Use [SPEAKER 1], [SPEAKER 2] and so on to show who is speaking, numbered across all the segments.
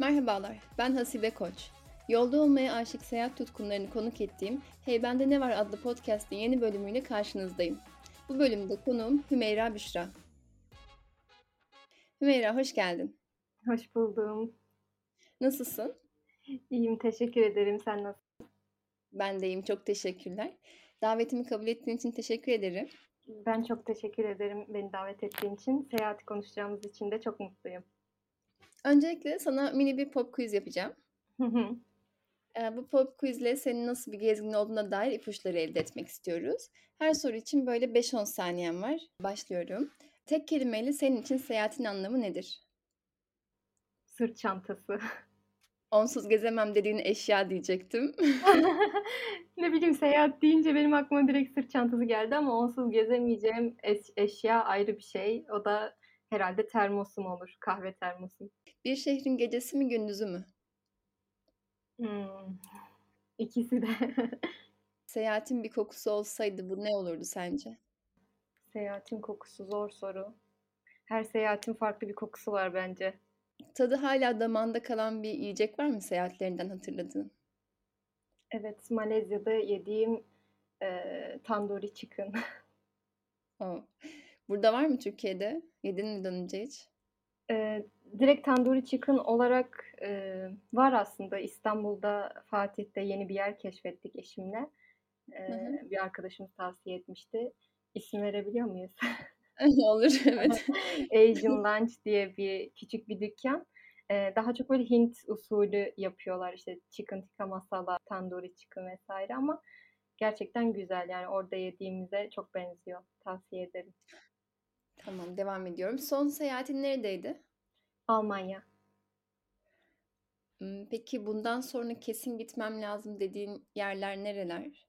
[SPEAKER 1] Merhabalar, ben Hasibe Koç. Yolda olmaya aşık seyahat tutkunlarını konuk ettiğim Hey Bende Ne Var adlı podcast'in yeni bölümüyle karşınızdayım. Bu bölümde konuğum Hümeyra Büşra. Hümeyra hoş geldin.
[SPEAKER 2] Hoş buldum.
[SPEAKER 1] Nasılsın?
[SPEAKER 2] İyiyim, teşekkür ederim. Sen nasılsın?
[SPEAKER 1] Ben de iyiyim, çok teşekkürler. Davetimi kabul ettiğin için teşekkür ederim.
[SPEAKER 2] Ben çok teşekkür ederim beni davet ettiğin için. Seyahati konuşacağımız için de çok mutluyum.
[SPEAKER 1] Öncelikle sana mini bir pop quiz yapacağım.
[SPEAKER 2] Hı hı.
[SPEAKER 1] Ee, bu pop quizle senin nasıl bir gezgin olduğuna dair ipuçları elde etmek istiyoruz. Her soru için böyle 5-10 saniyen var. Başlıyorum. Tek kelimeyle senin için seyahatin anlamı nedir?
[SPEAKER 2] Sırt çantası.
[SPEAKER 1] Onsuz gezemem dediğin eşya diyecektim.
[SPEAKER 2] ne bileyim seyahat deyince benim aklıma direkt sırt çantası geldi ama onsuz gezemeyeceğim eş- eşya ayrı bir şey. O da herhalde termosum olur. Kahve termosum.
[SPEAKER 1] Bir şehrin gecesi mi gündüzü mü?
[SPEAKER 2] Hmm. İkisi de.
[SPEAKER 1] Seyahatin bir kokusu olsaydı bu ne olurdu sence?
[SPEAKER 2] Seyahatin kokusu zor soru. Her seyahatin farklı bir kokusu var bence.
[SPEAKER 1] Tadı hala damağında kalan bir yiyecek var mı seyahatlerinden hatırladığın?
[SPEAKER 2] Evet, Malezya'da yediğim eee tandoori chicken.
[SPEAKER 1] O. Burada var mı Türkiye'de? Yedin mi daha önce hiç?
[SPEAKER 2] Eee, direkt tandoori chicken olarak eee, var aslında. İstanbul'da, Fatih'te yeni bir yer keşfettik eşimle.
[SPEAKER 1] Hı hı.
[SPEAKER 2] Eee, bir arkadaşımız tavsiye etmişti. İsim verebiliyor muyuz?
[SPEAKER 1] Olur, evet.
[SPEAKER 2] Asian Lunch diye bir küçük bir dükkan. Eee, daha çok böyle Hint usulü yapıyorlar. İşte chicken tikka masala, tandoori chicken vesaire ama gerçekten güzel. Yani orada yediğimize çok benziyor. Tavsiye ederim.
[SPEAKER 1] Tamam, devam ediyorum. Son seyahatin neredeydi?
[SPEAKER 2] Almanya.
[SPEAKER 1] Hmm, Peki bundan sonra kesin gitmem lazım dediğin yerler nereler?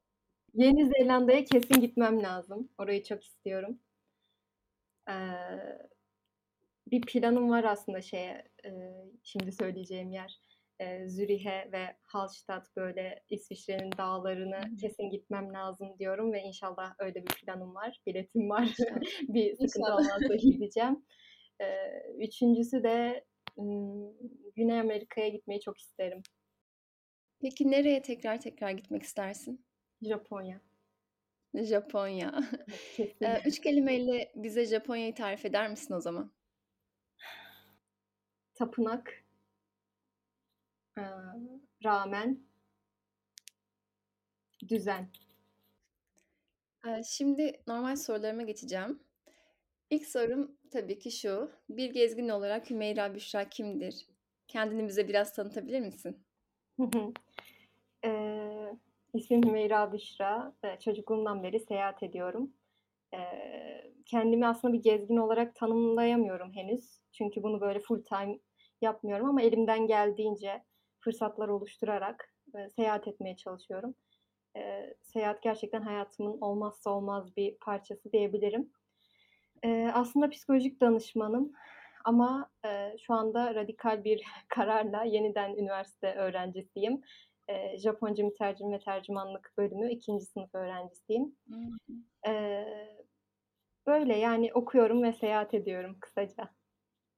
[SPEAKER 2] Yeni Zelanda'ya kesin gitmem lazım. Orayı çok istiyorum. Eee, bir planım var aslında şeye, eee, şimdi söyleyeceğim yer. Eee, Zürih'e ve Hallstatt böyle İsviçre'nin dağlarını kesin gitmem lazım diyorum ve inşallah öyle bir planım var. Biletim var. Bir sıkıntı olmazsa gideceğim. Eee, üçüncüsü de Güney Amerika'ya gitmeyi çok isterim.
[SPEAKER 1] Peki nereye tekrar tekrar gitmek istersin?
[SPEAKER 2] Japonya.
[SPEAKER 1] Japonya. Ee, Üç kelimeyle bize Japonya'yı tarif eder misin o zaman?
[SPEAKER 2] Tapınak, eee, ramen, düzen.
[SPEAKER 1] Ee, Şimdi normal sorularıma geçeceğim. İlk sorum tabii ki şu. Bir gezgin olarak Hümeyra Büşra kimdir? Kendini bize biraz tanıtabilir misin?
[SPEAKER 2] Eee, ismim Hümeyra Büşra. Çocukluğumdan beri seyahat ediyorum. Eee, kendimi aslında bir gezgin olarak tanımlayamıyorum henüz. Çünkü bunu böyle full time yapmıyorum ama elimden geldiğince fırsatlar oluşturarak eee, seyahat etmeye çalışıyorum. Eee, seyahat gerçekten hayatımın olmazsa olmaz bir parçası diyebilirim. Eee, aslında psikolojik danışmanım ama eee, şu anda radikal bir kararla yeniden üniversite öğrencisiyim. Eee, Japonca mütercim ve tercümanlık bölümü ikinci sınıf öğrencisiyim.
[SPEAKER 1] Hı.
[SPEAKER 2] Eee, böyle yani okuyorum ve seyahat ediyorum kısaca.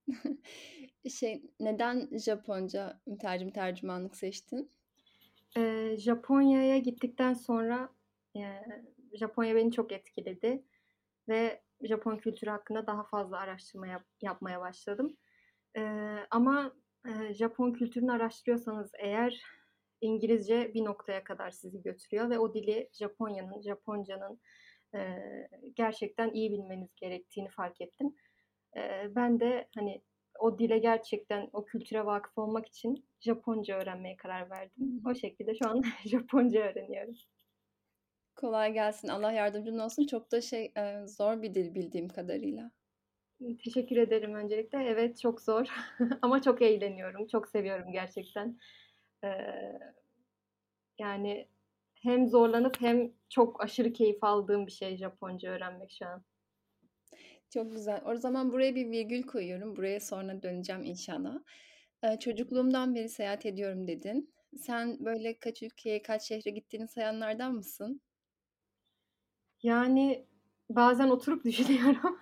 [SPEAKER 1] Şey, neden Japonca mütercim tercümanlık seçtin?
[SPEAKER 2] Eee, Japonya'ya gittikten sonra eee, Japonya beni çok etkiledi ve Japon kültürü hakkında daha fazla araştırma yap- yapmaya başladım. Eee, ama eee, Japon kültürünü araştırıyorsanız eğer İngilizce bir noktaya kadar sizi götürüyor ve o dili Japonya'nın, Japonca'nın eee, gerçekten iyi bilmeniz gerektiğini fark ettim. Eee, ben de hani o dile gerçekten, o kültüre vakıf olmak için Japonca öğrenmeye karar verdim. O şekilde şu an Japonca öğreniyorum.
[SPEAKER 1] Kolay gelsin. Allah yardımcın olsun. Çok da şey e, zor bir dil bildiğim kadarıyla.
[SPEAKER 2] Teşekkür ederim öncelikle. Evet çok zor ama çok eğleniyorum. Çok seviyorum gerçekten. Eee, yani hem zorlanıp hem çok aşırı keyif aldığım bir şey Japonca öğrenmek şu an.
[SPEAKER 1] Çok güzel. O zaman buraya bir virgül koyuyorum. Buraya sonra döneceğim inşallah. Çocukluğumdan beri seyahat ediyorum dedin. Sen böyle kaç ülkeye, kaç şehre gittiğini sayanlardan mısın?
[SPEAKER 2] Yani bazen oturup düşünüyorum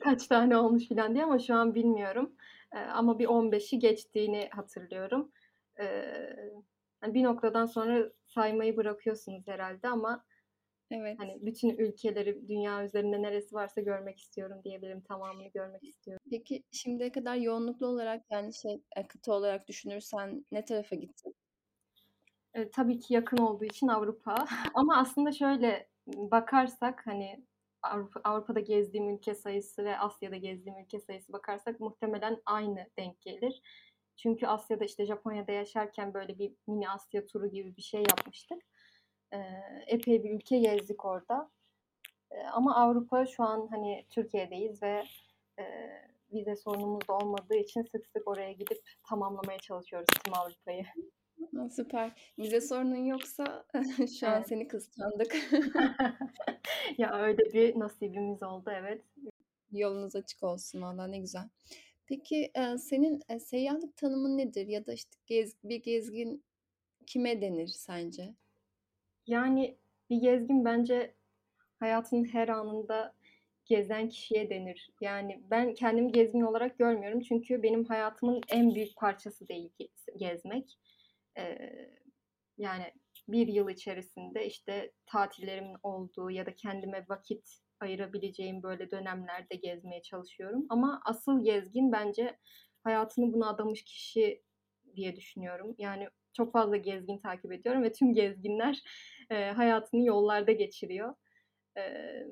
[SPEAKER 2] kaç tane olmuş filan diye ama şu an bilmiyorum. Ama bir 15'i geçtiğini hatırlıyorum. Hani, bir noktadan sonra saymayı bırakıyorsunuz herhâlde ama,
[SPEAKER 1] Evet.
[SPEAKER 2] hani, bütün ülkeleri, dünya üzerinde neresi varsa görmek istiyorum diyebilirim. Tamamını görmek istiyorum.
[SPEAKER 1] Peki, şimdiye kadar yoğunluklu olarak, yani, şey, eee, kıta olarak düşünürsen ne tarafa gittin?
[SPEAKER 2] Eee, tabii ki yakın olduğu için Avrupa ama aslında şöyle, bakarsak, hani, Avrupa Avrupa'da gezdiğim ülke sayısı ve Asya'da gezdiğim ülke sayısı bakarsak muhtemelen aynı denk gelir. Çünkü Asya'da, işte, Japonya'da yaşarken böyle bir mini Asya turu gibi bir şey yapmıştık. Epey bir ülke gezdik orada. Ama Avrupa şu an, hani, Türkiye'deyiz ve, eee, vize sorunumuz da olmadığı için sık sık oraya gidip tamamlamaya çalışıyoruz tüm Avrupa'yı.
[SPEAKER 1] Süper. Vize sorunun yoksa şu an
[SPEAKER 2] Evet.
[SPEAKER 1] seni kıskandık.
[SPEAKER 2] Ya, öyle bir nasibimiz oldu, evet.
[SPEAKER 1] Yolunuz açık olsun valla, ne güzel. Peki, senin, eee, seyyahlık tanımın nedir ya da, işte, gez bir gezgin kime denir sence?
[SPEAKER 2] Yani, bir gezgin bence hayatının her anında gezen kişiye denir. Yani, ben kendimi gezgin olarak görmüyorum çünkü benim hayatımın en büyük parçası değil gez gezmek. Eee, yani, bir yıl içerisinde, işte, tatillerimin olduğu ya da kendime vakit ayırabileceğim böyle dönemlerde gezmeye çalışıyorum ama asıl gezgin bence hayatını buna adamış kişi diye düşünüyorum. Yani, çok fazla gezgin takip ediyorum ve tüm gezginler, eee, hayatını yollarda geçiriyor. Eee,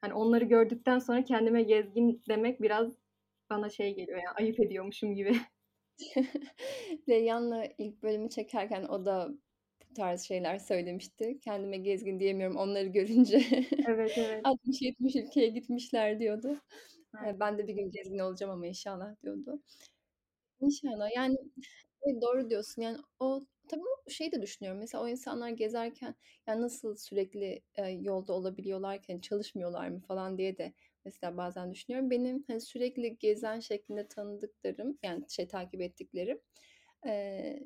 [SPEAKER 2] hani, onları gördükten sonra kendime gezgin demek biraz bana şey geliyor, ya, ayıp ediyormuşum gibi.
[SPEAKER 1] Reyhan'la ilk bölümü çekerken o da bu tarz şeyler söylemişti. "Kendime gezgin diyemiyorum onları görünce.
[SPEAKER 2] Evet, evet.
[SPEAKER 1] 60-70 ülkeye gitmişler." diyordu.
[SPEAKER 2] Aynen.
[SPEAKER 1] "Ben de bir gün gezgin olacağım ama inşallah." diyordu. İnşallah. Yani, evet, doğru diyorsun. Yani, o tabii o şeyi de düşünüyorum. Mesela o insanlar gezerken, ya, nasıl sürekli, eee, yolda olabiliyorlar ki, hani, çalışmıyorlar mı falan diye de mesela bazen düşünüyorum. Benim, hani, sürekli gezen şeklinde tanıdıklarım, yani, şey, takip ettiklerim, eee,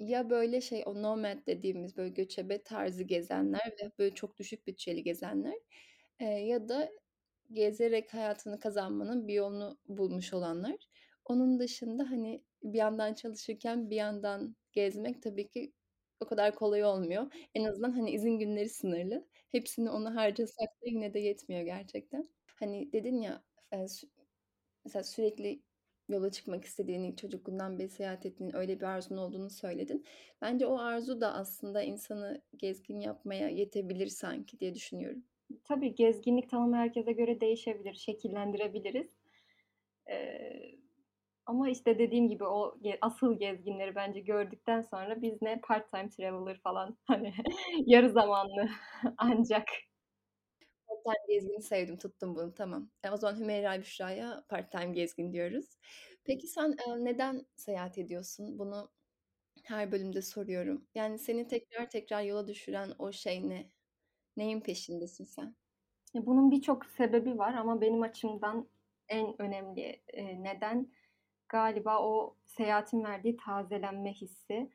[SPEAKER 1] ya böyle şey, o nomad dediğimiz böyle göçebe tarzı gezenler ve böyle çok düşük bütçeli gezenler, eee, ya da gezerek hayatını kazanmanın bir yolunu bulmuş olanlar. Onun dışında, hani, bir yandan çalışırken bir yandan gezmek tabii ki o kadar kolay olmuyor. En azından, hani, izin günleri sınırlı. Hepsini ona harcasak da yine de yetmiyor gerçekten. Hani, dedin ya, sü mesela sürekli yola çıkmak istediğini, çocukluğundan beri seyahat ettiğin, öyle bir arzun olduğunu söyledin. Bence o arzu da aslında insanı gezgin yapmaya yetebilir sanki diye düşünüyorum.
[SPEAKER 2] Tabii, gezginlik tanımı herkese göre değişebilir, şekillendirebiliriz. Eee, ama, işte, dediğim gibi o ge asıl gezginleri bence gördükten sonra biz ne part time traveler falan, hani, yarı zamanlı ancak.
[SPEAKER 1] Part time gezgini sevdim, tuttum bunu, tamam. E, o zaman Hümeyra Büşra'ya part time gezgin diyoruz. Peki sen, eee, neden seyahat ediyorsun? Bunu her bölümde soruyorum. Yani, seni tekrar tekrar yola düşüren o şey ne? Neyin peşindesin sen?
[SPEAKER 2] Ya, bunun birçok sebebi var ama benim açımdan en önemli, eee, neden galiba o seyahatin verdiği tazelenme hissi.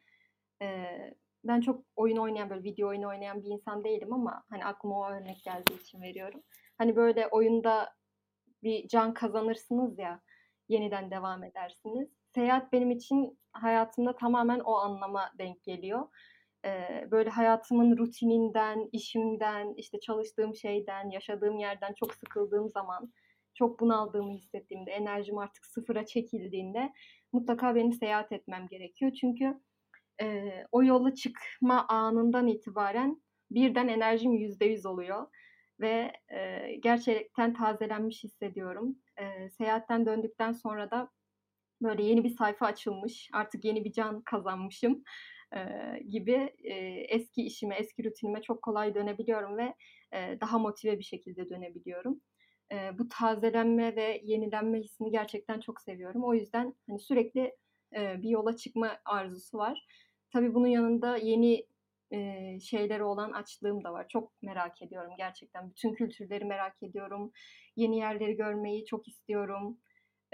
[SPEAKER 2] Eee, ben çok oyun oynayan, böyle, video oyunu oynayan bir insan değilim ama, hani, aklıma o örnek geldiği için veriyorum. Hani, böyle, oyunda bir can kazanırsınız ya, yeniden devam edersiniz. Seyahat benim için hayatımda tamamen o anlama denk geliyor. Eee, böyle, hayatımın rutininden, işimden, işte, çalıştığım şeyden, yaşadığım yerden çok sıkıldığım zaman, çok bunaldığımı hissettiğimde, enerjim artık sıfıra çekildiğinde mutlaka benim seyahat etmem gerekiyor. Çünkü, eee, o yola çıkma anından itibaren birden enerjim %100 oluyor ve, eee, gerçekten tazelenmiş hissediyorum. Eee, seyahatten döndükten sonra da, böyle, yeni bir sayfa açılmış, artık yeni bir can kazanmışım, eee, gibi, eee, eski işime, eski rutinime çok kolay dönebiliyorum ve, eee, daha motive bir şekilde dönebiliyorum. Eee, bu tazelenme ve yenilenme hissini gerçekten çok seviyorum. O yüzden, hani, sürekli, eee, bir yola çıkma arzusu var. Tabii bunun yanında yeni, eee, şeylere olan açlığım da var. Çok merak ediyorum gerçekten. Bütün kültürleri merak ediyorum. Yeni yerleri görmeyi çok istiyorum.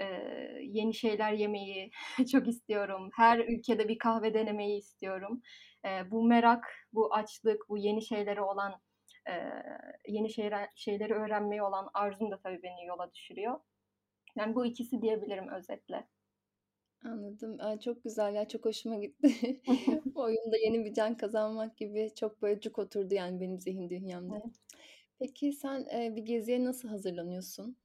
[SPEAKER 2] Eee, yeni şeyler yemeyi çok istiyorum. Her ülkede bir kahve denemeyi istiyorum. Eee, bu merak, bu açlık, bu yeni şeylere olan, yeni şeyler şeyleri öğrenmeye olan arzum da tabii beni yola düşürüyor. Yani bu ikisi diyebilirim özetle.
[SPEAKER 1] Anladım. Aaa, çok güzel ya, çok hoşuma gitti. Oyunda yeni bir can kazanmak gibi çok böyle cuk oturdu yani benim zihin dünyamda.
[SPEAKER 2] Evet.
[SPEAKER 1] Peki sen, eee, bir geziye nasıl hazırlanıyorsun?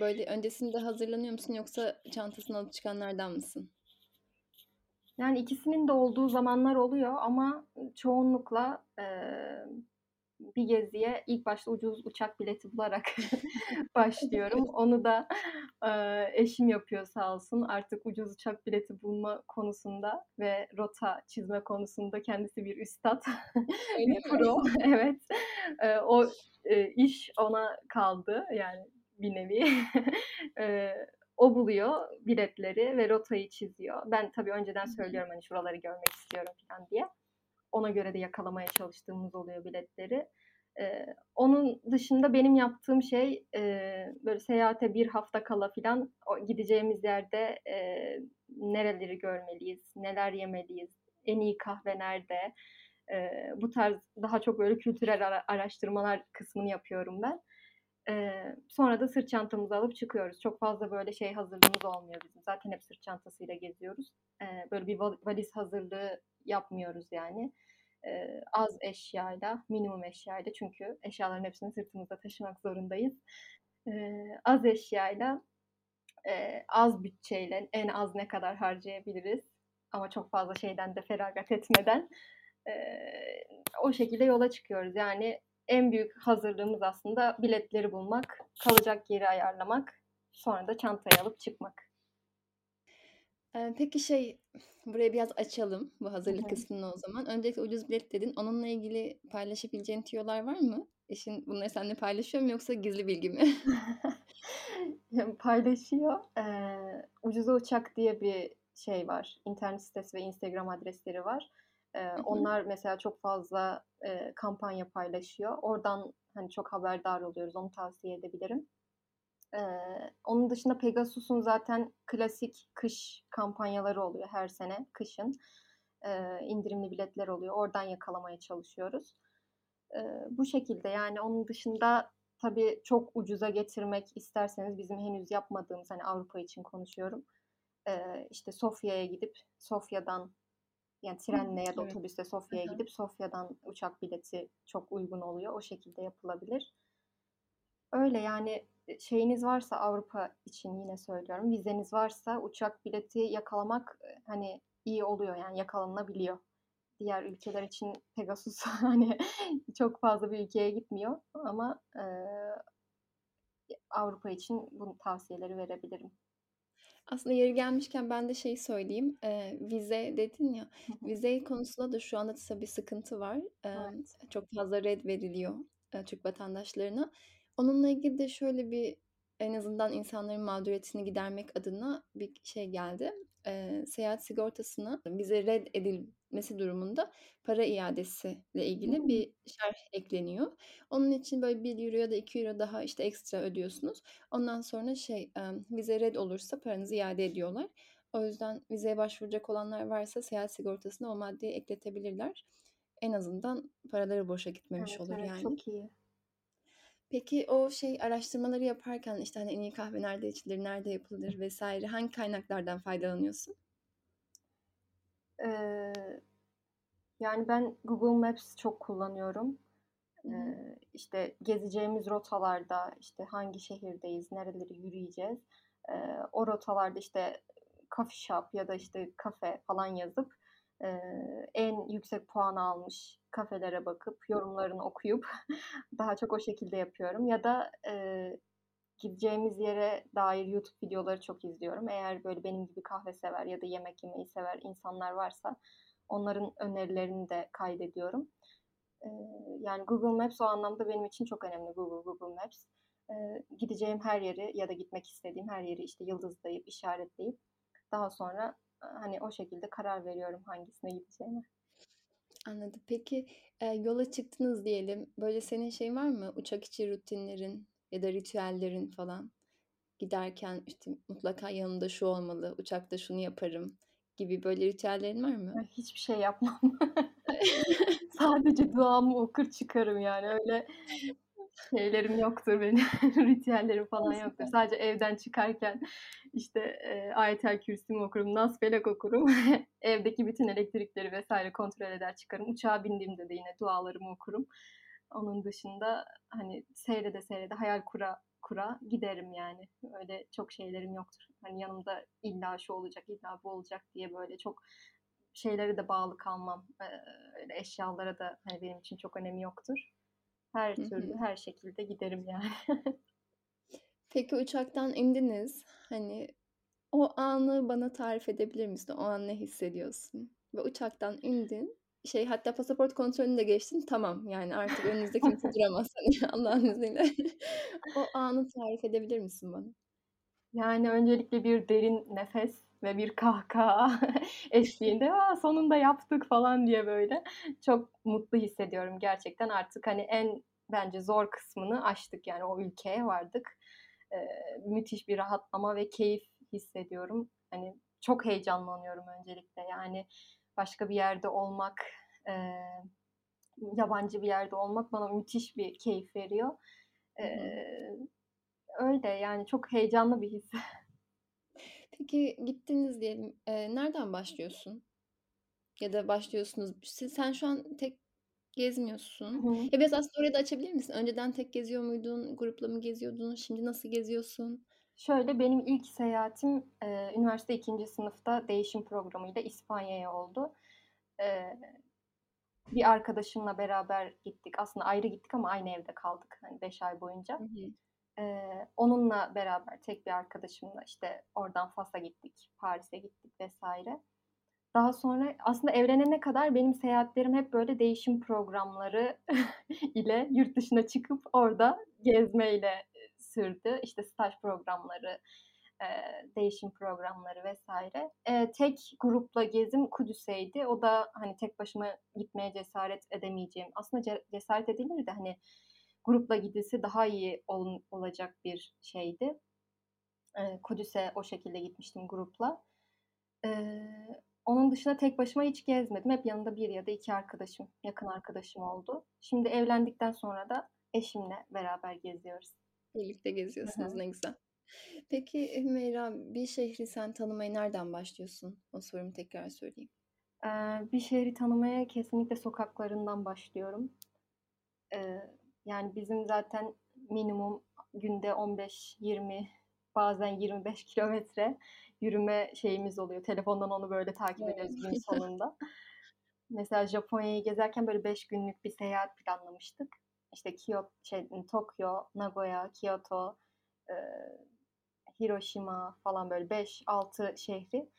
[SPEAKER 1] Böyle öncesinde hazırlanıyor musun yoksa çantasını alıp çıkanlardan mısın?
[SPEAKER 2] Yani ikisinin de olduğu zamanlar oluyor ama çoğunlukla, bir geziye ilk başta ucuz uçak bileti bularak başlıyorum. Onu da, eee, eşim yapıyor sağ olsun. Artık ucuz uçak bileti bulma konusunda ve rota çizme konusunda kendisi bir üstad, bir pro. Evet. Eee, o, eee, iş ona kaldı yani bir nevi. Eee, o buluyor biletleri ve rotayı çiziyor. Ben tabii önceden söylüyorum, hani, şuraları görmek istiyorum filan diye. Ona göre de yakalamaya çalıştığımız oluyor biletleri. Eee, onun dışında benim yaptığım şey, eee, böyle seyahate 1 hafta kala filan gideceğimiz yerde, eee, nereleri görmeliyiz, neler yemeliyiz, en iyi kahve nerede? Eee, bu tarz daha çok böyle kültürel ara araştırmalar kısmını yapıyorum ben. Eee, sonra da sırt çantamızı alıp çıkıyoruz. Çok fazla böyle şey hazırlığımız olmuyor bizim. Zaten hep sırt çantasıyla geziyoruz. Eee, böyle bir va valiz hazırlığı yapmıyoruz yani. Eee, az eşyayla, minimum eşyayla çünkü eşyaların hepsini sırtımızda taşımak zorundayız. Eee, az eşyayla, eee, az bütçeyle en az ne kadar harcayabiliriz ama çok fazla şeyden de feragat etmeden, eee, o şekilde yola çıkıyoruz. Yani en büyük hazırlığımız aslında biletleri bulmak, kalacak yeri ayarlamak, sonra da çantayı alıp çıkmak.
[SPEAKER 1] Eee, peki şey, burayı biraz açalım, bu
[SPEAKER 2] Hı
[SPEAKER 1] hazırlık
[SPEAKER 2] hı.
[SPEAKER 1] kısmını o zaman. Öncelikle ucuz bilet dedin. Onunla ilgili paylaşabileceğin tüyolar var mı? Eşin bunları seninle paylaşıyor mu yoksa gizli bilgi mi?
[SPEAKER 2] Ya, paylaşıyor. Eee, Ucuza Uçak diye bir şey var. İnternet sitesi ve Instagram adresleri var. Eee,
[SPEAKER 1] Hı hı.
[SPEAKER 2] onlar mesela çok fazla, eee, kampanya paylaşıyor. Oradan, hani, çok haberdar oluyoruz. Onu tavsiye edebilirim. Eee, onun dışında Pegasus'un zaten klasik kış kampanyaları oluyor her sene kışın. Eee, indirimli biletler oluyor. Oradan yakalamaya çalışıyoruz. Eee, bu şekilde, yani, onun dışında tabii çok ucuza getirmek isterseniz bizim henüz yapmadığımız, hani, Avrupa için konuşuyorum, eee, işte, Sofya'ya gidip Sofya'dan, yani, trenle ya da
[SPEAKER 1] Evet.
[SPEAKER 2] otobüsle
[SPEAKER 1] Hı
[SPEAKER 2] Sofya'ya gidip Sofya'dan uçak bileti çok uygun oluyor. O şekilde yapılabilir. Öyle, yani, şeyiniz varsa Avrupa için yine söylüyorum, vizeniz varsa uçak bileti yakalamak, eee, hani, iyi oluyor, yani, yakalanabiliyor. Diğer ülkeler için Pegasus, hani, çok fazla bir ülkeye gitmiyor ama, eee, Avrupa için bu tavsiyeleri verebilirim.
[SPEAKER 1] Aslında yeri gelmişken ben de şeyi söyleyeyim. Eee, vize dedin ya, vize konusunda da şu anda tabii sıkıntı var. Emm,
[SPEAKER 2] Evet.
[SPEAKER 1] çok fazla ret veriliyor, eee, Türk vatandaşlarına. Onunla ilgili de şöyle bir en azından insanların mağduriyetini gidermek adına bir şey geldi. Eee, seyahat sigortasına vize reddedilmesi durumunda para iadesiyle ilgili bir şerh ekleniyor. Onun için böyle €1 ya da €2 daha, işte, ekstra ödüyorsunuz. Ondan sonra şey, emm, vize ret olursa paranızı iade ediyorlar. O yüzden vizeye başvuracak olanlar varsa seyahat sigortasına o maddeyi ekletebilirler. En azından paraları boşa gitmemiş
[SPEAKER 2] Evet,
[SPEAKER 1] olur
[SPEAKER 2] evet,
[SPEAKER 1] yani.
[SPEAKER 2] çok iyi.
[SPEAKER 1] Peki o şey araştırmaları yaparken, işte, hani, en iyi kahve nerede içilir, nerede yapılır vs. hangi kaynaklardan faydalanıyorsun?
[SPEAKER 2] Eee, yani, ben Google Maps çok kullanıyorum. Eee, işte, gezeceğimiz rotalarda, işte, hangi şehirdeyiz, nereleri yürüyeceğiz, eee, o rotalarda, işte, coffee shop ya da, işte, kafe falan yazıp, eee, en yüksek puanı almış kafelere bakıp, yorumlarını okuyup daha çok o şekilde yapıyorum ya da, eee, gideceğimiz yere dair YouTube videoları çok izliyorum. Eğer böyle benim gibi kahve sever ya da yemek yemeyi sever insanlar varsa onların önerilerini de kaydediyorum. Eee, yani, Google Maps o anlamda benim için çok önemli. Google, Google Maps. Eee, gideceğim her yeri ya da gitmek istediğim her yeri, işte, yıldızlayıp, işaretleyip daha sonra, hani, o şekilde karar veriyorum hangisine gideceğime.
[SPEAKER 1] Anladım. Peki, eee, yola çıktınız diyelim. Böyle senin şeyin var mı? Uçak içi rutinlerin ya da ritüellerin falan? Giderken, işte, mutlaka yanımda şu olmalı, uçakta şunu yaparım gibi böyle ritüellerin var mı?
[SPEAKER 2] hiçbir şey yapmam. Sadece duamı okur çıkarım, yani, öyle Şeylerim yoktur benim, ritüellerim falan yoktur. Sadece evden çıkarken, işte, eee, Ayetel Kürsü'mü okurum, Nas, Felak okurum. Evdeki bütün elektrikleri vs. kontrol eder çıkarım. Uçağa bindiğimde de yine dualarımı okurum. Onun dışında, hani, seyrede seyrede hayal kura kura giderim yani. Öyle çok şeylerim yoktur. Hani, yanımda illa şu olacak, illa bu olacak diye böyle çok şeylere de bağlı kalmam. Öyle eşyalara da, hani, benim için çok önemi yoktur. Her
[SPEAKER 1] Hı
[SPEAKER 2] türlü,
[SPEAKER 1] hı.
[SPEAKER 2] her şekilde giderim yani.
[SPEAKER 1] Peki uçaktan indiniz. Hani, o anı bana tarif edebilir misin? O an ne hissediyorsun? Ve uçaktan indin. Şey, hatta pasaport kontrolünü de geçtin. Tamam, yani artık önünüzde kimse duramaz, hani, Allah'ın izniyle. O anı tarif edebilir misin bana?
[SPEAKER 2] Yani, öncelikle bir derin nefes ve bir kahkaha eşliğinde, "A, sonunda yaptık!" falan diye böyle çok mutlu hissediyorum gerçekten. Artık, hani, en bence zor kısmını aştık, yani o ülkeye vardık. Eee, müthiş bir rahatlama ve keyif hissediyorum. Hani, çok heyecanlanıyorum öncelikle. Yani, başka bir yerde olmak, eee, yabancı bir yerde olmak bana müthiş bir keyif veriyor. Eee, öyle, yani, çok heyecanlı bir his.
[SPEAKER 1] Peki, gittiniz diyelim. Eee, nereden başlıyorsun? Ya da başlıyorsunuz. Si sen şu an tek
[SPEAKER 2] Hı
[SPEAKER 1] gezmiyorsun.
[SPEAKER 2] hı.
[SPEAKER 1] Ya, biraz aslında orayı da açabilir misin? Önceden tek geziyor muydun? Grupla mı geziyordun? Şimdi nasıl geziyorsun?
[SPEAKER 2] Şöyle, benim ilk seyahatim, eee, üniversite 2'nci sınıfta değişim programıyla İspanya'ya oldu. Eee, bir arkadaşımla beraber gittik. Aslında ayrı gittik ama aynı evde kaldık, hani, 5 ay boyunca.
[SPEAKER 1] Hı
[SPEAKER 2] Eee, onunla beraber, tek bir arkadaşımla, işte, oradan Fas'a gittik, Paris'e gittik vs. Daha sonra aslında evlenene kadar benim seyahatlerim hep böyle değişim programları ile yurt dışına çıkıp orada gezmeyle, sürdü. İşte, staj programları, eee, değişim programları vs. Eee, tek grupla gezim Kudüs'eydi. O da, hani, tek başıma gitmeye cesaret edemeyeceğim, aslında ce cesaret edilir de, hani, grupla gidilse daha iyi olun olacak bir şeydi. Eee, Kudüs'e o şekilde gitmiştim grupla. Eee, onun dışında tek başıma hiç gezmedim. Hep yanımda 1 ya da 2 arkadaşım, yakın arkadaşım oldu. Şimdi evlendikten sonra da eşimle beraber geziyoruz.
[SPEAKER 1] Birlikte geziyorsunuz, ne güzel. Peki, Hümeyra, bir şehri sen tanımaya nereden başlıyorsun? O sorumu tekrar sorayım.
[SPEAKER 2] Eee, bir şehri tanımaya kesinlikle sokaklarından başlıyorum. Yani, bizim zaten minimum günde 15-20 bazen 25 kilometre yürüme şeyimiz oluyor. Telefondan onu böyle takip ediyoruz gün sonunda. Mesela Japonya'yı gezerken böyle 5 günlük bir seyahat planlamıştık. İşte, Kiyo şey, Tokyo, Nagoya, Kyoto, eee, Hiroşima falan böyle 5-6 şehri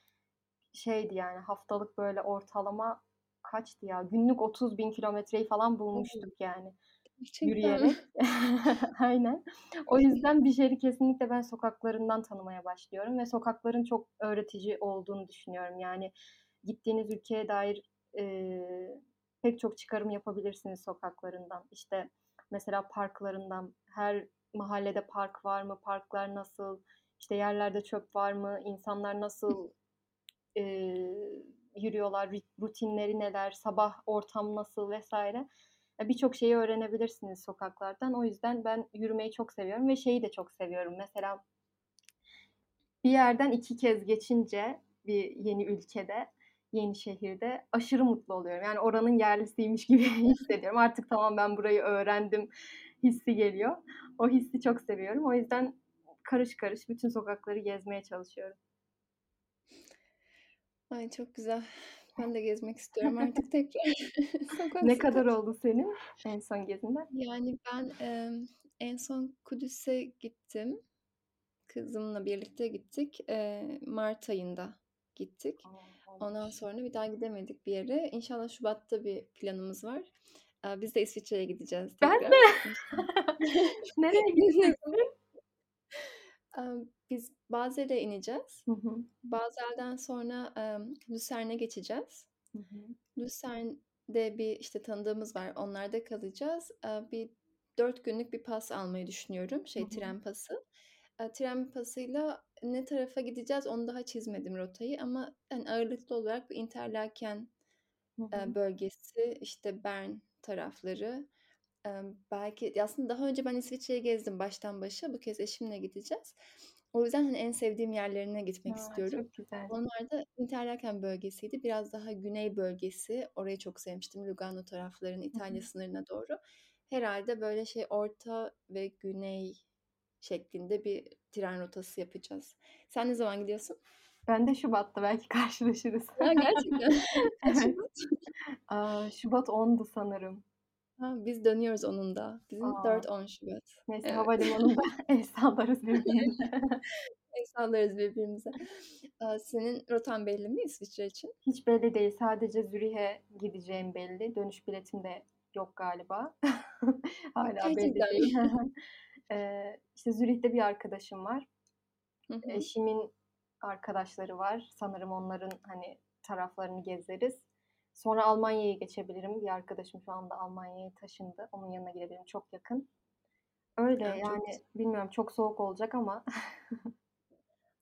[SPEAKER 2] şeydi, yani, haftalık böyle ortalama kaçtı ya, günlük 30.000 kilometreyi falan bulmuştuk yani Yürüyerek. Aynen. O yüzden bir şehri kesinlikle ben sokaklarından tanımaya başlıyorum ve sokakların çok öğretici olduğunu düşünüyorum. Yani, gittiğiniz ülkeye dair, eee, pek çok çıkarım yapabilirsiniz sokaklarından. İşte, mesela parklarından, her mahallede park var mı, parklar nasıl, işte, yerlerde çöp var mı, insanlar nasıl, eee, yürüyorlar, rutinleri neler, sabah ortam nasıl vs. Birçok şeyi öğrenebilirsiniz sokaklardan. O yüzden ben yürümeyi çok seviyorum ve şeyi de çok seviyorum. Mesela bir yerden 2 kez geçince bir yeni ülkede, yeni şehirde aşırı mutlu oluyorum. Yani, oranın yerlisiymiş gibi hissediyorum. Artık tamam, ben burayı öğrendim hissi geliyor. O hissi çok seviyorum. O yüzden karış karış bütün sokakları gezmeye çalışıyorum.
[SPEAKER 1] Ay, çok güzel. Ben de gezmek istiyorum artık tekrar sokak
[SPEAKER 2] Ne
[SPEAKER 1] sokak.
[SPEAKER 2] kadar oldu senin en son gezinden?
[SPEAKER 1] Yani, ben, emm, en son Kudüs'e gittim. Kızımla birlikte gittik. Eee, mart ayında gittik. Ondan sonra bir daha gidemedik bir yere. İnşallah şubatta bir planımız var. Aaa, biz de İsviçre'ye gideceğiz
[SPEAKER 2] Ben
[SPEAKER 1] tekrar.
[SPEAKER 2] de. Nereye gideceksin?
[SPEAKER 1] Emm, biz Basel'e ineceğiz.
[SPEAKER 2] Hı hı.
[SPEAKER 1] Basel'den sonra, emm, Luzern'e geçeceğiz.
[SPEAKER 2] Hı hı.
[SPEAKER 1] Luzern'de bir, işte, tanıdığımız var, onlarda kalacağız. Eee, bir 4 günlük bir pas almayı düşünüyorum,
[SPEAKER 2] Hı
[SPEAKER 1] şey,
[SPEAKER 2] hı.
[SPEAKER 1] tren pası. Eee, tren pasıyla ne tarafa gideceğiz onu daha çizmedim rotayı ama, hani, ağırlıklı olarak bir Interlaken,
[SPEAKER 2] Hı
[SPEAKER 1] eee,
[SPEAKER 2] hı.
[SPEAKER 1] bölgesi, işte, Bern tarafları, Emm, belki aslında daha önce ben İsviçre'yi gezdim baştan başa. Bu kez eşimle gideceğiz. O yüzden, hani, en sevdiğim yerlerine gitmek
[SPEAKER 2] A!
[SPEAKER 1] istiyorum.
[SPEAKER 2] Çok güzel.
[SPEAKER 1] Onlar da Interlaken bölgesiydi. Biraz daha güney bölgesi. Orayı çok sevmiştim. Lugano taraflarını,
[SPEAKER 2] Hı hı.
[SPEAKER 1] İtalya sınırına doğru. Herhâlde böyle şey orta ve güney şeklinde bir tren rotası yapacağız. Sen ne zaman gidiyorsun?
[SPEAKER 2] Ben de şubatta. Belki karşılaşırız.
[SPEAKER 1] A, gerçekten. Kaç
[SPEAKER 2] Evet.
[SPEAKER 1] Şubat?
[SPEAKER 2] Aaa, şubat 10'du sanırım.
[SPEAKER 1] Ha, biz dönüyoruz 10'unda. Bizim
[SPEAKER 2] A!
[SPEAKER 1] 4-10 Şubat.
[SPEAKER 2] Neyse
[SPEAKER 1] Evet.
[SPEAKER 2] havalimanında el sallarız birbirimize.
[SPEAKER 1] El sallarız birbirimize. Aaa, senin rotan belli mi İsviçre için?
[SPEAKER 2] Hiç belli değil. Sadece Zürih'e gideceğim belli. Dönüş biletim de yok galiba. Hâlâ belli
[SPEAKER 1] gerçekten mi?
[SPEAKER 2] değil. Hı hı. Eee, işte, Zürih'te bir arkadaşım var.
[SPEAKER 1] Hı hı.
[SPEAKER 2] Eşimin arkadaşları var. Sanırım onların, hani, taraflarını gezeriz. Sonra Almanya'ya geçebilirim. Bir arkadaşım şu anda Almanya'ya taşındı. Onun yanına gidebilirim. Çok yakın. Öyle,
[SPEAKER 1] A, çok güzel.
[SPEAKER 2] yani, bilmiyorum çok soğuk olacak ama.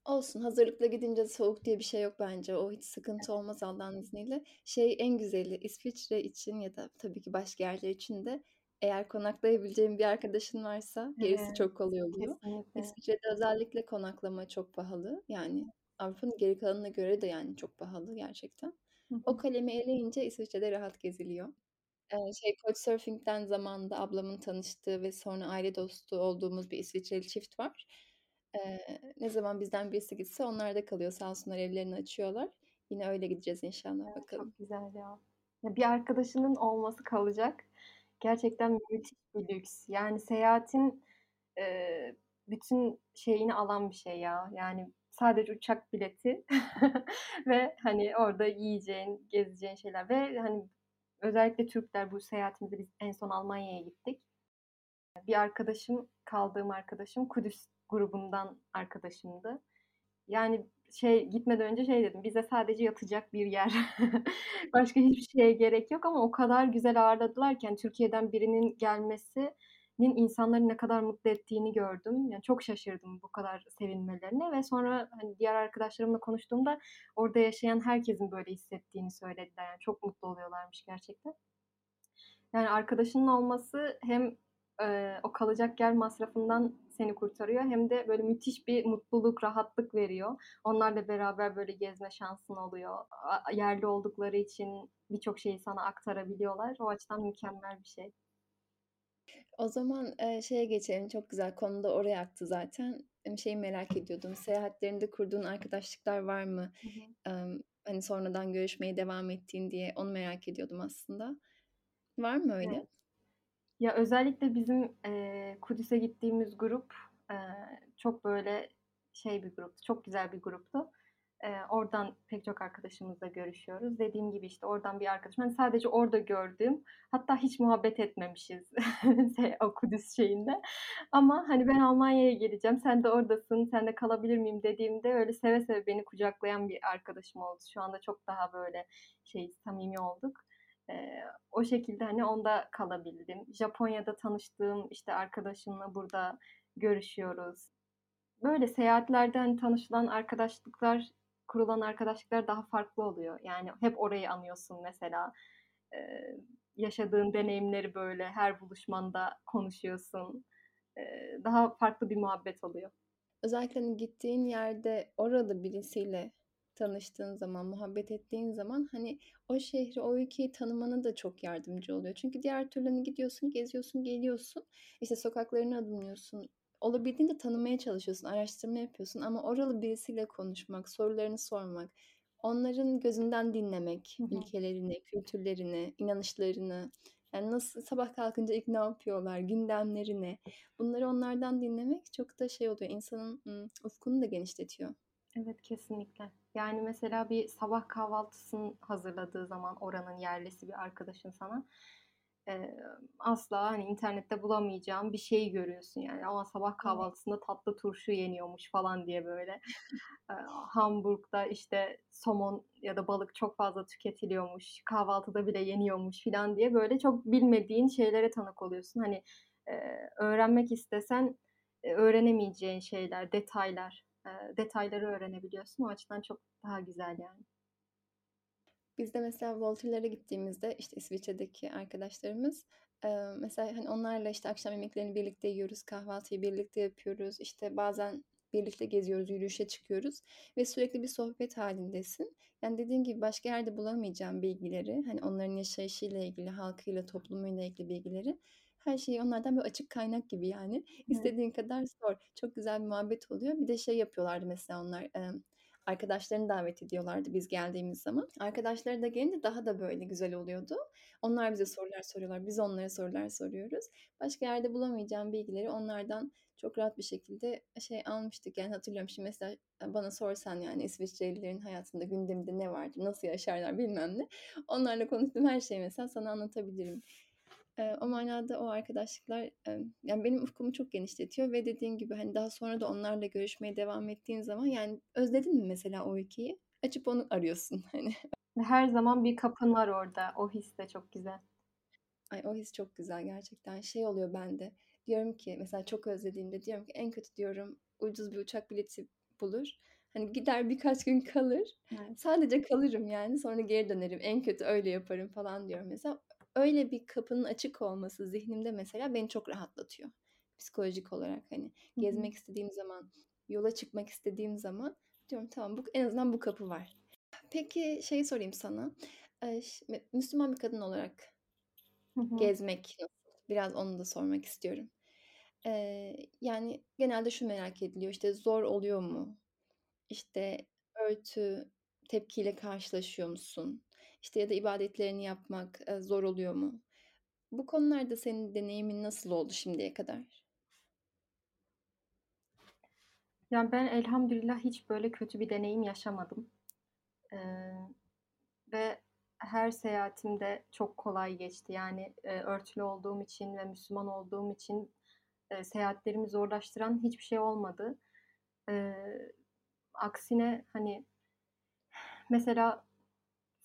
[SPEAKER 1] Olsun, hazırlıklı gidince soğuk diye bir şey yok bence. O hiç sıkıntı olmaz Allah'ın izniyle. Şey en güzeli, İsviçre için ya da tabii ki başka yerler için de eğer konaklayabileceğin bir arkadaşın varsa gerisi
[SPEAKER 2] Evet,
[SPEAKER 1] çok kolay oluyor.
[SPEAKER 2] kesinlikle.
[SPEAKER 1] İsviçre'de özellikle konaklama çok pahalı. Yani Avrupa'nın geri kalanına göre de yani çok pahalı gerçekten.
[SPEAKER 2] Hı
[SPEAKER 1] O
[SPEAKER 2] hı.
[SPEAKER 1] kalemi eleyince İsviçre'de rahat geziliyor. Eee, şey Couchsurfing'den zamanında ablamın tanıştığı ve sonra aile dostu olduğumuz bir İsviçreli çift var. Eee, ne zaman bizden birisi gitse onlarda kalıyor. Sağ olsunlar evlerini açıyorlar. Yine öyle gideceğiz inşallah
[SPEAKER 2] Evet,
[SPEAKER 1] bakalım.
[SPEAKER 2] çok güzel ya. Ya, bir arkadaşının olması kalacak gerçekten müthiş bir lüks. Yani seyahatin, eee, bütün şeyini alan bir şey ya. Yani sadece uçak bileti ve, hani, orada yiyeceğin, gezeceğin şeyler ve, hani, özellikle Türkler bu seyahatimizde biz en son Almanya'ya gittik. Bir arkadaşım, kaldığım arkadaşım Kudüs grubundan arkadaşımdı. Yani, şey, gitmeden önce şey dedim, bize sadece yatacak bir yer. Başka hiçbir şeye gerek yok ama o kadar güzel ağırladılar ki, Türkiye'den birinin gelmesinin insanları ne kadar mutlu ettiğini gördüm. Yani, çok şaşırdım bu kadar sevinmelerine ve sonra, hani, diğer arkadaşlarımla konuştuğumda orada yaşayan herkesin böyle hissettiğini söylediler. Yani, çok mutlu oluyorlarmış gerçekten. Yani, arkadaşının olması hem, eee, o kalacak yer masrafından seni kurtarıyor hem de böyle müthiş bir mutluluk, rahatlık veriyor. Onlarla beraber böyle gezme şansın oluyor. A yerli oldukları için birçok şeyi sana aktarabiliyorlar. O açıdan mükemmel bir şey.
[SPEAKER 1] O zaman, eee, şeye geçelim, çok güzel, konu da oraya aktı zaten. Emm, şeyi merak ediyordum, seyahatlerinde kurduğun arkadaşlıklar var mı?
[SPEAKER 2] Hı hı.
[SPEAKER 1] Emm, hani, sonradan görüşmeye devam ettiğin diye onu merak ediyordum aslında. Var mı
[SPEAKER 2] Evet.
[SPEAKER 1] öyle?
[SPEAKER 2] Ya, özellikle bizim, eee, Kudüs'e gittiğimiz grup, eee, çok böyle şey bir gruptu, çok güzel bir gruptu. Eee, oradan pek çok arkadaşımızla görüşüyoruz. Dediğim gibi, işte, oradan bir arkadaşım, hani, sadece orada gördüğüm, hatta hiç muhabbet etmemişiz şey, o Kudüs şeyinde ama, hani, "Ben Almanya'ya geleceğim, sen de oradasın, seninle kalabilir miyim?" dediğimde öyle seve seve beni kucaklayan bir arkadaşım oldu. Şu anda çok daha böyle şeyiz, samimi olduk. Eee, o şekilde, hani, onda kalabildim. Japonya'da tanıştığım, işte, arkadaşımla burada görüşüyoruz. Böyle seyahatlerde, hani, tanışılan arkadaşlıklar, kurulan arkadaşlıklar daha farklı oluyor. Yani hep orayı anıyorsun mesela. Eee, yaşadığın deneyimleri, böyle, her buluşmanda konuşuyorsun. Eee, daha farklı bir muhabbet oluyor.
[SPEAKER 1] Özellikle, hani, gittiğin yerde oralı birisiyle tanıştığın zaman, muhabbet ettiğin zaman, hani, o şehri, o ülkeyi tanımana da çok yardımcı oluyor. Çünkü diğer türlü, hani, gidiyorsun, geziyorsun, geliyorsun, işte, sokaklarını adımlıyorsun, olabildiğince tanımaya çalışıyorsun, araştırma yapıyorsun ama oralı birisiyle konuşmak, sorularını sormak, onların gözünden dinlemek
[SPEAKER 2] Hı hı.
[SPEAKER 1] ülkelerini, kültürlerini, inanışlarını, yani, nasıl sabah kalkınca ilk ne yapıyorlar, gündemleri ne? Bunları onlardan dinlemek çok da şey oluyor, insanın, ufkunu da genişletiyor.
[SPEAKER 2] Evet, kesinlikle. Yani, mesela bir sabah kahvaltısını hazırladığı zaman oranın yerlisi bir arkadaşın sana, eee, asla, hani, internette bulamayacağın bir şeyi görüyorsun, yani. "A, sabah kahvaltısında tatlı turşu yeniyormuş." falan diye böyle. Eee, Hamburg'da, işte, somon ya da balık çok fazla tüketiliyormuş, kahvaltıda bile yeniyormuş filan diye böyle çok bilmediğin şeylere tanık oluyorsun. Hani, eee, öğrenmek istesen, eee, öğrenemeyeceğin şeyler, detaylar. Eee, detayları öğrenebiliyorsun. O açıdan çok daha güzel yani.
[SPEAKER 1] Biz de mesela Voltre'lere gittiğimizde, işte, İsviçre'deki arkadaşlarımız, mesela, hani, onlarla, işte, akşam yemeklerini birlikte yiyoruz, kahvaltıyı birlikte yapıyoruz, işte, bazen birlikte geziyoruz, yürüyüşe çıkıyoruz ve sürekli bir sohbet hâlindesin. Yani, dediğin gibi başka yerde bulamayacağın bilgileri, hani, onların yaşayışıyla ilgili, halkıyla, toplumuyla ilgili bilgileri, her şeyi onlardan böyle açık kaynak gibi, yani,
[SPEAKER 2] Evet.
[SPEAKER 1] istediğin kadar sor. Çok güzel bir muhabbet oluyor. Bir de şey yapıyorlardı mesela onlar, emm, arkadaşlarını davet ediyorlardı biz geldiğimiz zaman. Arkadaşları da gelince daha da böyle güzel oluyordu. Onlar bize sorular soruyorlar, biz onlara sorular soruyoruz. Başka yerde bulamayacağım bilgileri onlardan çok rahat bir şekilde, şey, almıştık. Yani, hatırlıyorum şimdi mesela, eee, bana sorsan, yani, İsviçrelilerin hayatında, gündeminde ne vardır, nasıl yaşarlar bilmem ne, onlarla konuştuğum her şeyi mesela sana anlatabilirim. Eee, o manada o arkadaşlıklar, emm, yani, benim ufkumu çok genişletiyor ve dediğin gibi, hani, daha sonra da onlarla görüşmeye devam ettiğin zaman, yani, özledin mi mesela o ülkeyi, açıp onu arıyorsun, hani.
[SPEAKER 2] Her zaman bir kapın var orada. O his de çok güzel.
[SPEAKER 1] Ay, o his çok güzel gerçekten. Şey oluyor bende, diyorum ki mesela çok özlediğimde diyorum ki en kötü diyorum ucuz bir uçak bileti bulur, hani, gider birkaç gün kalır,
[SPEAKER 2] Evet.
[SPEAKER 1] sadece kalırım, yani, sonra geri dönerim, en kötü öyle yaparım falan diyorum mesela. Öyle bir kapının açık olması zihnimde mesela beni çok rahatlatıyor psikolojik olarak. Hani, gezmek istediğim zaman, yola çıkmak istediğim zaman diyorum tamam bu en azından bu kapı var. Peki şeyi sorayım sana, Müslüman bir kadın olarak gezmek? Biraz onu da sormak istiyorum. Eee, yani, genelde şu merak ediliyor, işte, zor oluyor mu? İşte, örtü tepkiyle karşılaşıyor musun? İşte, ya da ibadetlerini yapmak, zor oluyor mu? Bu konularda senin deneyimin nasıl oldu şimdiye kadar?
[SPEAKER 2] Ya, ben elhamdülillah hiç böyle kötü bir deneyim yaşamadım. Eee, ve her seyahatimde çok kolay geçti. Yani, eee, örtülü olduğum için ve Müslüman olduğum için, eee, seyahatlerimi zorlaştıran hiçbir şey olmadı. Eee, aksine, hani, mesela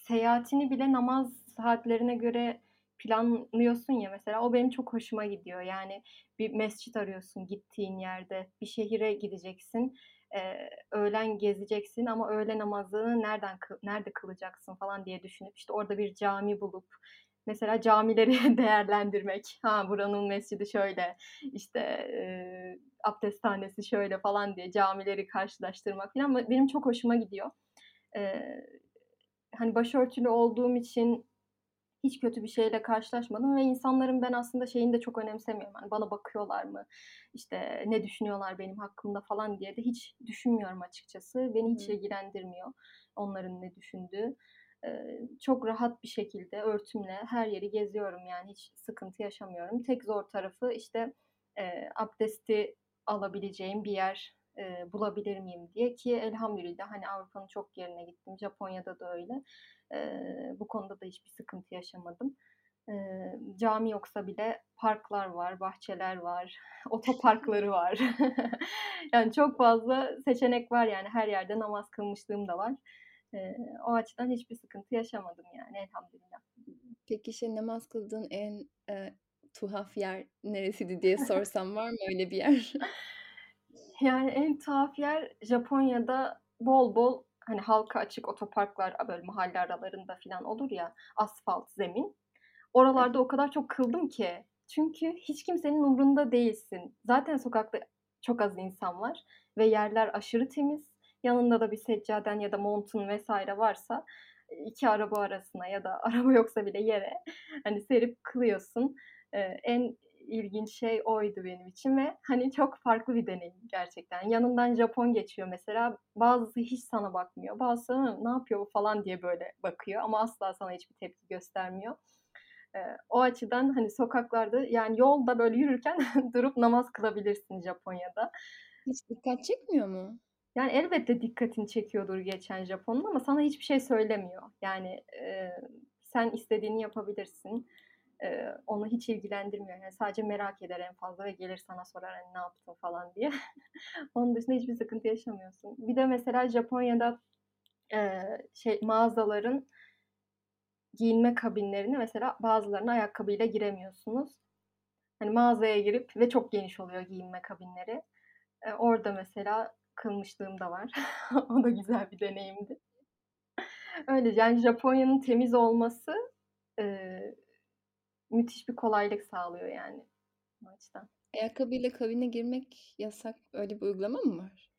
[SPEAKER 2] seyahatini bile namaz saatlerine göre planlıyorsun ya mesela, o benim çok hoşuma gidiyor. Yani, bir mescit arıyorsun gittiğin yerde, bir şehre gideceksin, eee, öğlen gezeceksin ama öğle namazını nereden nerede kılacaksın falan diye düşünüp, işte, orada bir cami bulup mesela camileri değerlendirmek. Ha, buranın mescidi şöyle, işte, eee, abdesthanesi şöyle falan diye camileri karşılaştırmak filan be benim çok hoşuma gidiyor. Eee, hani, başörtülü olduğum için hiç kötü bir şeyle karşılaşmadım ve insanların ben aslında şeyini de çok önemsemiyorum, hani, bana bakıyorlar mı, işte, ne düşünüyorlar benim hakkımda falan diye de hiç düşünmüyorum açıkçası. Beni hiç ilgilendirmiyor onların ne düşündüğü. Çok rahat bir şekilde örtümle her yeri geziyorum, yani, hiç sıkıntı yaşamıyorum. Tek zor tarafı, işte, eee, abdesti alabileceğim bir yer, eee, bulabilir miyim diye ki elhamdülillah, hani, Avrupa'nın çok yerine gittim, Japonya'da da öyle. Eee, bu konuda da hiçbir sıkıntı yaşamadım. Eee, cami yoksa bile parklar var, bahçeler var, otoparkları var. Yani, çok fazla seçenek var, yani, her yerde namaz kılmışlığım da var. Eee, o açıdan hiçbir sıkıntı yaşamadım, yani, elhamdülillah.
[SPEAKER 1] Peki, şey, namaz kıldığın en, eee, tuhaf yer neresiydi diye sorsam var mı öyle bir yer?
[SPEAKER 2] Yani, en tuhaf yer Japonya'da bol bol, hani, halka açık otoparklar, böyle mahalle aralarında filan olur ya, asfalt zemin. Oralarda o kadar çok kıldım ki. Çünkü hiç kimsenin umrunda değilsin. Zaten sokakta çok az insan var ve yerler aşırı temiz. Yanında da bir seccaden ya da montun vs. varsa, eee, 2 araba arasına ya da araba yoksa bile yere, hani, serip kılıyorsun. Eee, en ilginç şey oydu benim için ve, hani, çok farklı bir deneyim gerçekten. Yanından Japon geçiyor mesela, bazısı hiç sana bakmıyor, bazısı, "Hı, ne yapıyor bu?" falan diye böyle bakıyor ama asla sana hiçbir tepki göstermiyor. Eee, o açıdan, hani, sokaklarda, yani, yolda böyle yürürken durup namaz kılabilirsin Japonya'da.
[SPEAKER 1] Hiç dikkat çekmiyor mu?
[SPEAKER 2] Yani, elbette dikkatini çekiyordur geçen Japon'un ama sana hiçbir şey söylemiyor. Yani, eee, sen istediğini yapabilirsin. Eee, onu hiç ilgilendirmiyor. Yani, sadece merak eder en fazla ve gelir sana sorar, hani, "Ne yaptın?" falan diye. Onun dışında hiçbir sıkıntı yaşamıyorsun. Bir de mesela Japonya'da, eee, şey, mağazaların giyinme kabinlerine mesela bazılarına ayakkabıyla giremiyorsunuz. Hani, mağazaya girip ve çok geniş oluyor giyinme kabinleri. Eee, orada mesela kılmışlığım da var. O da güzel bir deneyimdi. Öyle, yani, Japonya'nın temiz olması, eee, müthiş bir kolaylık sağlıyor yani o açıdan.
[SPEAKER 1] Ayakkabıyla kabine girmek yasak. Öyle bir uygulama mı var?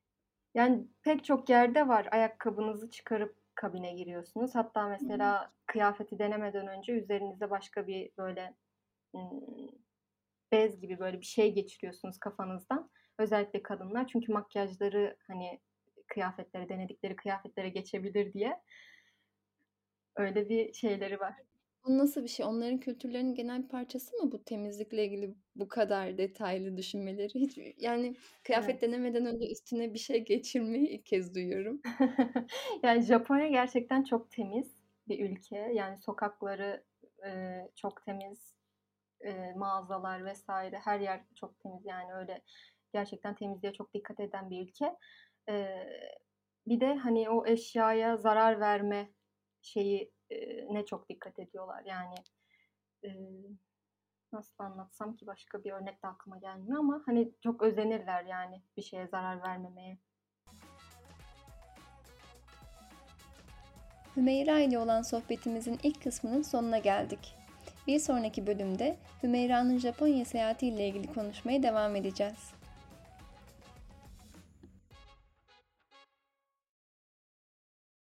[SPEAKER 2] Yani pek çok yerde var. Ayakkabınızı çıkarıp kabine giriyorsunuz. Hatta mesela kıyafeti denemeden önce üzerinize başka bir böyle, bez gibi böyle bir şey geçiriyorsunuz kafanızdan. Özellikle kadınlar çünkü makyajları, hani, kıyafetlere, denedikleri kıyafetlere geçebilir diye. Öyle bir şeyleri var.
[SPEAKER 1] O nasıl bir şey? Onların kültürlerinin genel bir parçası mı bu temizlikle ilgili bu kadar detaylı düşünmeleri? Hiç yani kıyafet
[SPEAKER 2] Evet.
[SPEAKER 1] denemeden önce üstüne bir şey geçirmeyi ilk kez duyuyorum.
[SPEAKER 2] Yani Japonya gerçekten çok temiz bir ülke. Yani sokakları, eee, çok temiz, eee, mağazalar vs. her yer çok temiz. Yani öyle gerçekten temizliğe çok dikkat eden bir ülke. Eee, bir de, hani, o eşyaya zarar verme şeyi eee, ne çok dikkat ediyorlar. Yani, eee, nasıl anlatsam ki başka bir örnek de aklıma gelmiyor ama, hani, çok özenirler yani bir şeye zarar vermemeye.
[SPEAKER 1] Hümeyra ile olan sohbetimizin ilk kısmının sonuna geldik. Bir sonraki bölümde Hümeyra'nın Japonya seyahati ile ilgili konuşmaya devam edeceğiz.